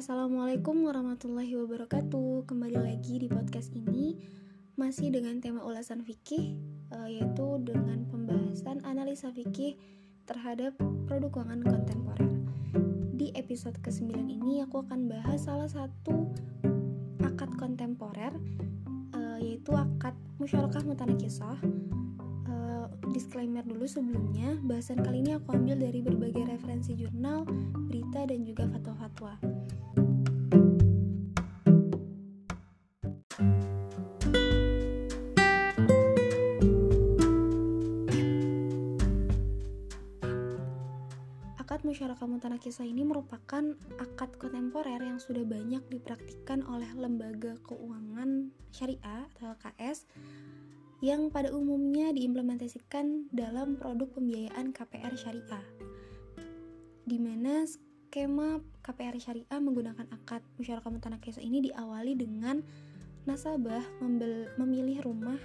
Assalamualaikum warahmatullahi wabarakatuh. Kembali lagi di podcast ini masih dengan tema ulasan fikih uh, yaitu dengan pembahasan analisa fikih terhadap produk keuangan kontemporer. Di episode ke-9 ini aku akan bahas salah satu akad kontemporer uh, yaitu akad musyarakah mutanakisah disclaimer dulu sebelumnya, bahasan kali ini aku ambil dari berbagai referensi jurnal, berita, dan juga fatwa-fatwa. Akad musyarakah mutanakisah ini merupakan akad kontemporer yang sudah banyak dipraktikkan oleh lembaga keuangan syariah atau LKS yang pada umumnya diimplementasikan dalam produk pembiayaan KPR syariah, di mana skema KPR syariah menggunakan akad musyarakah mutanakisa ini diawali dengan nasabah memilih rumah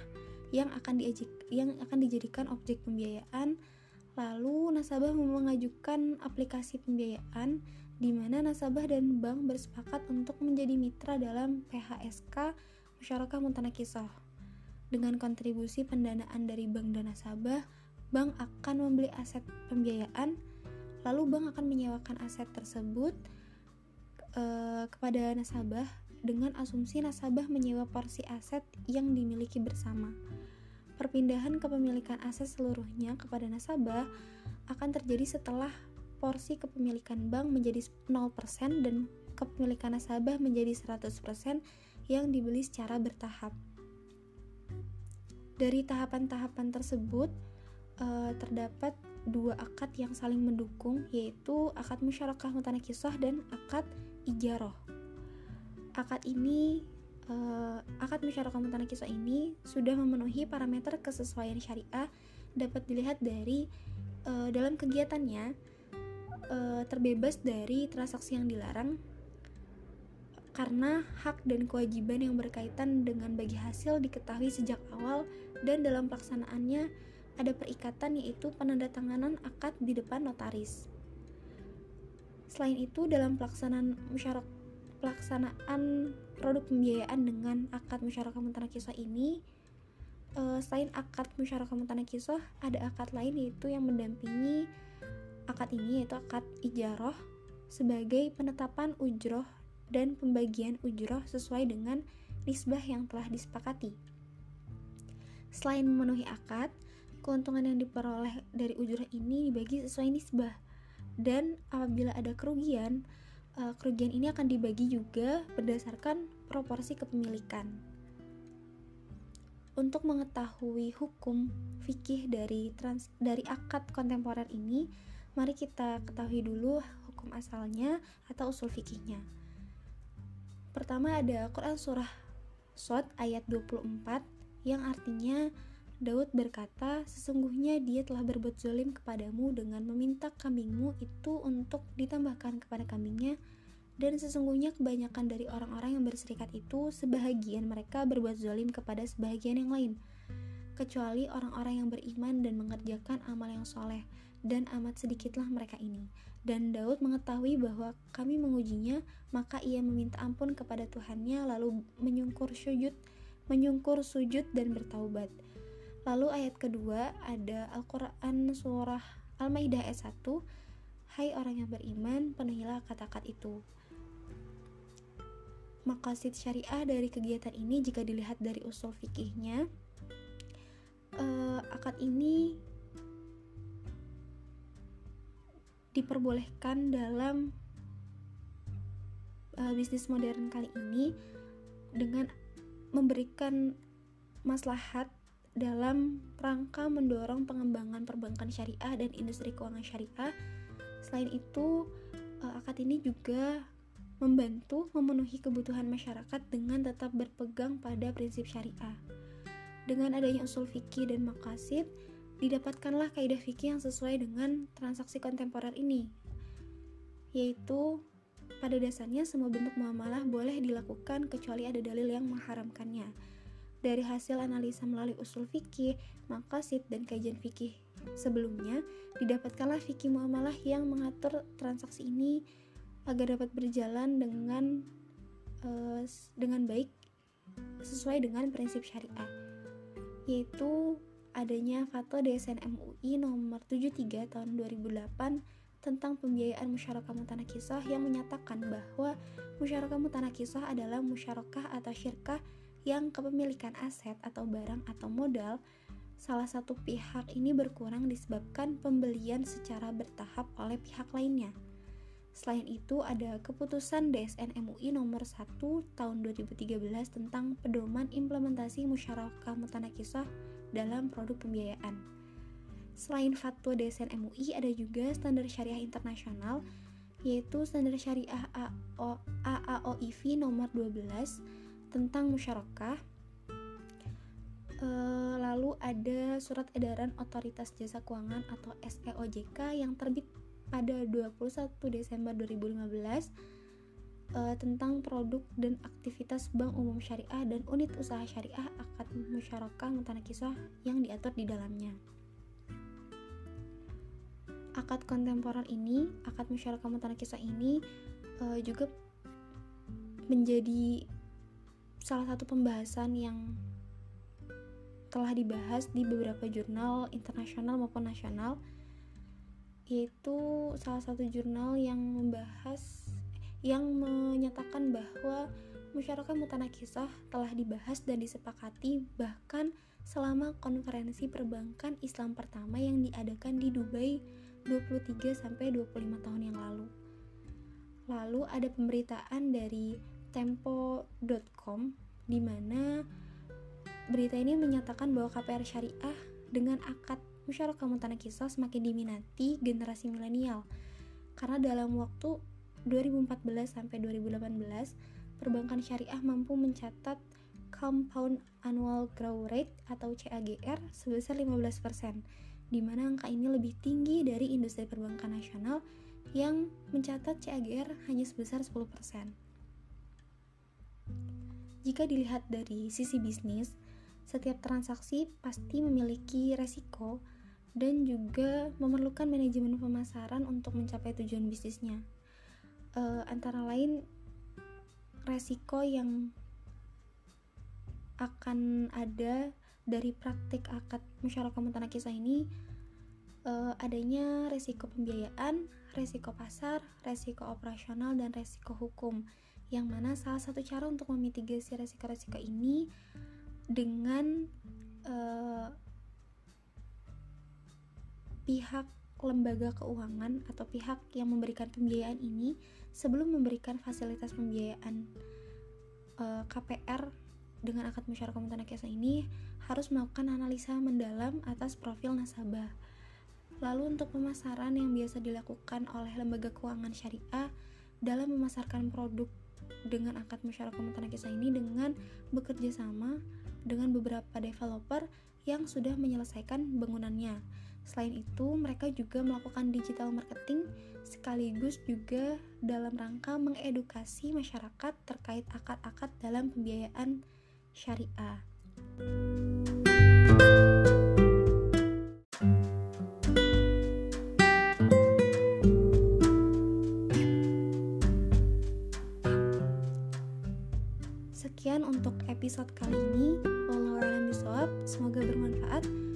yang akan diajik, yang akan dijadikan objek pembiayaan lalu nasabah mengajukan aplikasi pembiayaan di mana nasabah dan bank bersepakat untuk menjadi mitra dalam PHSK musyarakah mutanakisah dengan kontribusi pendanaan dari bank dan nasabah, bank akan membeli aset pembiayaan, lalu bank akan menyewakan aset tersebut e, kepada nasabah dengan asumsi nasabah menyewa porsi aset yang dimiliki bersama. Perpindahan kepemilikan aset seluruhnya kepada nasabah akan terjadi setelah porsi kepemilikan bank menjadi 0% dan kepemilikan nasabah menjadi 100% yang dibeli secara bertahap. Dari tahapan-tahapan tersebut uh, terdapat dua akad yang saling mendukung yaitu akad musyarakah mutanakisah dan akad ijaroh. Akad ini uh, akad musyarakah mutanakisah ini sudah memenuhi parameter kesesuaian syariah dapat dilihat dari uh, dalam kegiatannya uh, terbebas dari transaksi yang dilarang karena hak dan kewajiban yang berkaitan dengan bagi hasil diketahui sejak awal dan dalam pelaksanaannya ada perikatan yaitu penandatanganan akad di depan notaris. Selain itu dalam pelaksanaan musyarak pelaksanaan produk pembiayaan dengan akad musyarakah mutanakisah ini uh, selain akad musyarakah mutanakisah ada akad lain yaitu yang mendampingi akad ini yaitu akad ijaroh sebagai penetapan ujroh dan pembagian ujroh sesuai dengan nisbah yang telah disepakati. Selain memenuhi akad, keuntungan yang diperoleh dari ujroh ini dibagi sesuai nisbah. Dan apabila ada kerugian, eh, kerugian ini akan dibagi juga berdasarkan proporsi kepemilikan. Untuk mengetahui hukum fikih dari trans, dari akad kontemporer ini, mari kita ketahui dulu hukum asalnya atau usul fikihnya. Pertama ada Quran surah Sot ayat 24 yang artinya Daud berkata, sesungguhnya dia telah berbuat zalim kepadamu dengan meminta kambingmu itu untuk ditambahkan kepada kambingnya dan sesungguhnya kebanyakan dari orang-orang yang berserikat itu sebahagian mereka berbuat zalim kepada sebahagian yang lain kecuali orang-orang yang beriman dan mengerjakan amal yang soleh dan amat sedikitlah mereka ini dan Daud mengetahui bahwa kami mengujinya, maka ia meminta ampun kepada Tuhannya lalu menyungkur sujud, menyungkur sujud dan bertaubat. Lalu ayat kedua ada Al-Qur'an surah Al-Maidah ayat 1. Hai orang yang beriman, penuhilah kata-kata itu. Makasid syariah dari kegiatan ini jika dilihat dari usul fikihnya, uh, akad ini diperbolehkan dalam uh, bisnis modern kali ini dengan memberikan maslahat dalam rangka mendorong pengembangan perbankan syariah dan industri keuangan syariah. Selain itu, uh, akad ini juga membantu memenuhi kebutuhan masyarakat dengan tetap berpegang pada prinsip syariah. Dengan adanya usul fikih dan makasid, didapatkanlah kaidah fikih yang sesuai dengan transaksi kontemporer ini, yaitu pada dasarnya semua bentuk muamalah boleh dilakukan kecuali ada dalil yang mengharamkannya. Dari hasil analisa melalui usul fikih, makasid, dan kajian fikih sebelumnya, didapatkanlah fikih muamalah yang mengatur transaksi ini agar dapat berjalan dengan uh, dengan baik sesuai dengan prinsip syariah yaitu adanya Fatwa DSN MUI nomor 73 tahun 2008 tentang pembiayaan musyarakah mutanah kisah yang menyatakan bahwa musyarakah mutanah kisah adalah musyarakah atau syirkah yang kepemilikan aset atau barang atau modal salah satu pihak ini berkurang disebabkan pembelian secara bertahap oleh pihak lainnya. Selain itu, ada keputusan DSN MUI nomor 1 tahun 2013 tentang pedoman implementasi musyarakah mutanakisah dalam produk pembiayaan. Selain fatwa DSN MUI, ada juga standar syariah internasional yaitu standar syariah AAOIV nomor 12 tentang musyarakah. E, lalu ada surat edaran Otoritas Jasa Keuangan atau SEOJK yang terbit pada 21 Desember 2015 uh, eh, tentang produk dan aktivitas Bank Umum Syariah dan unit usaha syariah akad musyarakah mutanakisah yang diatur di dalamnya. Akad kontemporer ini, akad musyarakah mutanakisah ini uh, juga menjadi salah satu pembahasan yang telah dibahas di beberapa jurnal internasional maupun nasional yaitu salah satu jurnal yang membahas yang menyatakan bahwa masyarakat mutanah kisah telah dibahas dan disepakati bahkan selama konferensi perbankan Islam pertama yang diadakan di Dubai 23 sampai 25 tahun yang lalu. Lalu ada pemberitaan dari tempo.com di mana berita ini menyatakan bahwa KPR syariah dengan akad musyarakah tanah kisah semakin diminati generasi milenial karena dalam waktu 2014 sampai 2018 perbankan syariah mampu mencatat compound annual growth rate atau CAGR sebesar 15% di mana angka ini lebih tinggi dari industri perbankan nasional yang mencatat CAGR hanya sebesar 10%. Jika dilihat dari sisi bisnis, setiap transaksi pasti memiliki resiko dan juga memerlukan manajemen pemasaran untuk mencapai tujuan bisnisnya. Uh, antara lain resiko yang akan ada dari praktik akad musyarakah mutanah kisah ini uh, adanya resiko pembiayaan, resiko pasar, resiko operasional, dan resiko hukum. Yang mana salah satu cara untuk memitigasi resiko-resiko ini dengan uh, pihak lembaga keuangan atau pihak yang memberikan pembiayaan ini sebelum memberikan fasilitas pembiayaan uh, eh, KPR dengan akad musyarakah mutanakisa ini harus melakukan analisa mendalam atas profil nasabah. Lalu untuk pemasaran yang biasa dilakukan oleh lembaga keuangan syariah dalam memasarkan produk dengan akad musyarakah mutanakisa ini dengan bekerja sama dengan beberapa developer yang sudah menyelesaikan bangunannya Selain itu, mereka juga melakukan digital marketing sekaligus juga dalam rangka mengedukasi masyarakat terkait akad-akad dalam pembiayaan syariah. Sekian untuk episode kali ini. Wallahualam Semoga bermanfaat.